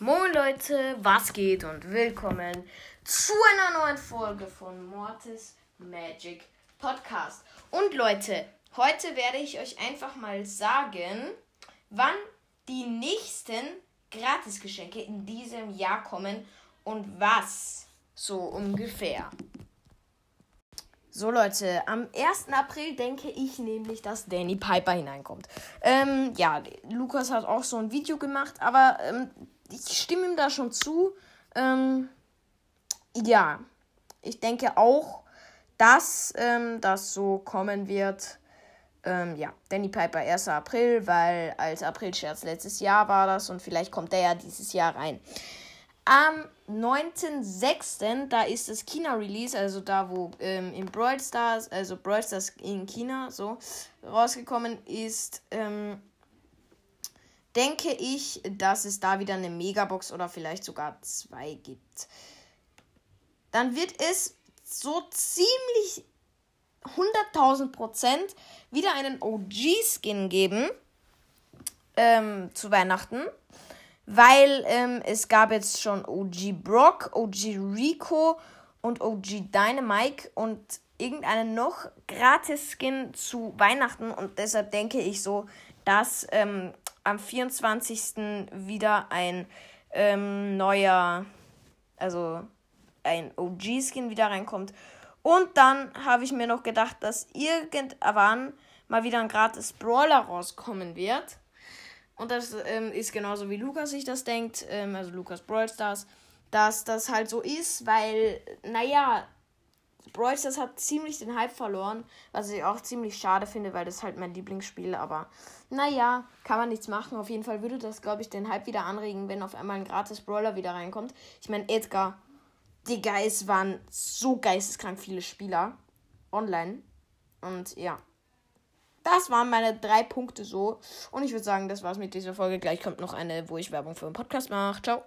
Moin Leute, was geht und willkommen zu einer neuen Folge von Mortis Magic Podcast. Und Leute, heute werde ich euch einfach mal sagen, wann die nächsten Gratisgeschenke in diesem Jahr kommen und was so ungefähr. So Leute, am 1. April denke ich nämlich, dass Danny Piper hineinkommt. Ähm, ja, Lukas hat auch so ein Video gemacht, aber ähm, ich stimme ihm da schon zu. Ähm, ja, ich denke auch, dass ähm, das so kommen wird. Ähm, ja, Danny Piper 1. April, weil als April-Scherz letztes Jahr war das und vielleicht kommt der ja dieses Jahr rein. Am 9.6., da ist das China-Release, also da, wo ähm, in Brawl Stars, also Brawl Stars in China so rausgekommen ist, ähm, denke ich, dass es da wieder eine Megabox oder vielleicht sogar zwei gibt. Dann wird es so ziemlich 100.000 Prozent wieder einen OG-Skin geben ähm, zu Weihnachten. Weil ähm, es gab jetzt schon OG Brock, OG Rico und OG Dynamite und irgendeinen noch Gratis-Skin zu Weihnachten. Und deshalb denke ich so, dass ähm, am 24. wieder ein ähm, neuer, also ein OG-Skin wieder reinkommt. Und dann habe ich mir noch gedacht, dass irgendwann mal wieder ein gratis Brawler rauskommen wird. Und das ähm, ist genauso wie Lukas sich das denkt, ähm, also Lukas Brawl Stars, dass das halt so ist, weil, naja, Brawl Stars hat ziemlich den Hype verloren, was ich auch ziemlich schade finde, weil das halt mein Lieblingsspiel, aber naja, kann man nichts machen. Auf jeden Fall würde das, glaube ich, den Hype wieder anregen, wenn auf einmal ein gratis Brawler wieder reinkommt. Ich meine, Edgar, Digga, es waren so geisteskrank viele Spieler online. Und ja. Das waren meine drei Punkte so. Und ich würde sagen, das war's mit dieser Folge. Gleich kommt noch eine, wo ich Werbung für einen Podcast mache. Ciao.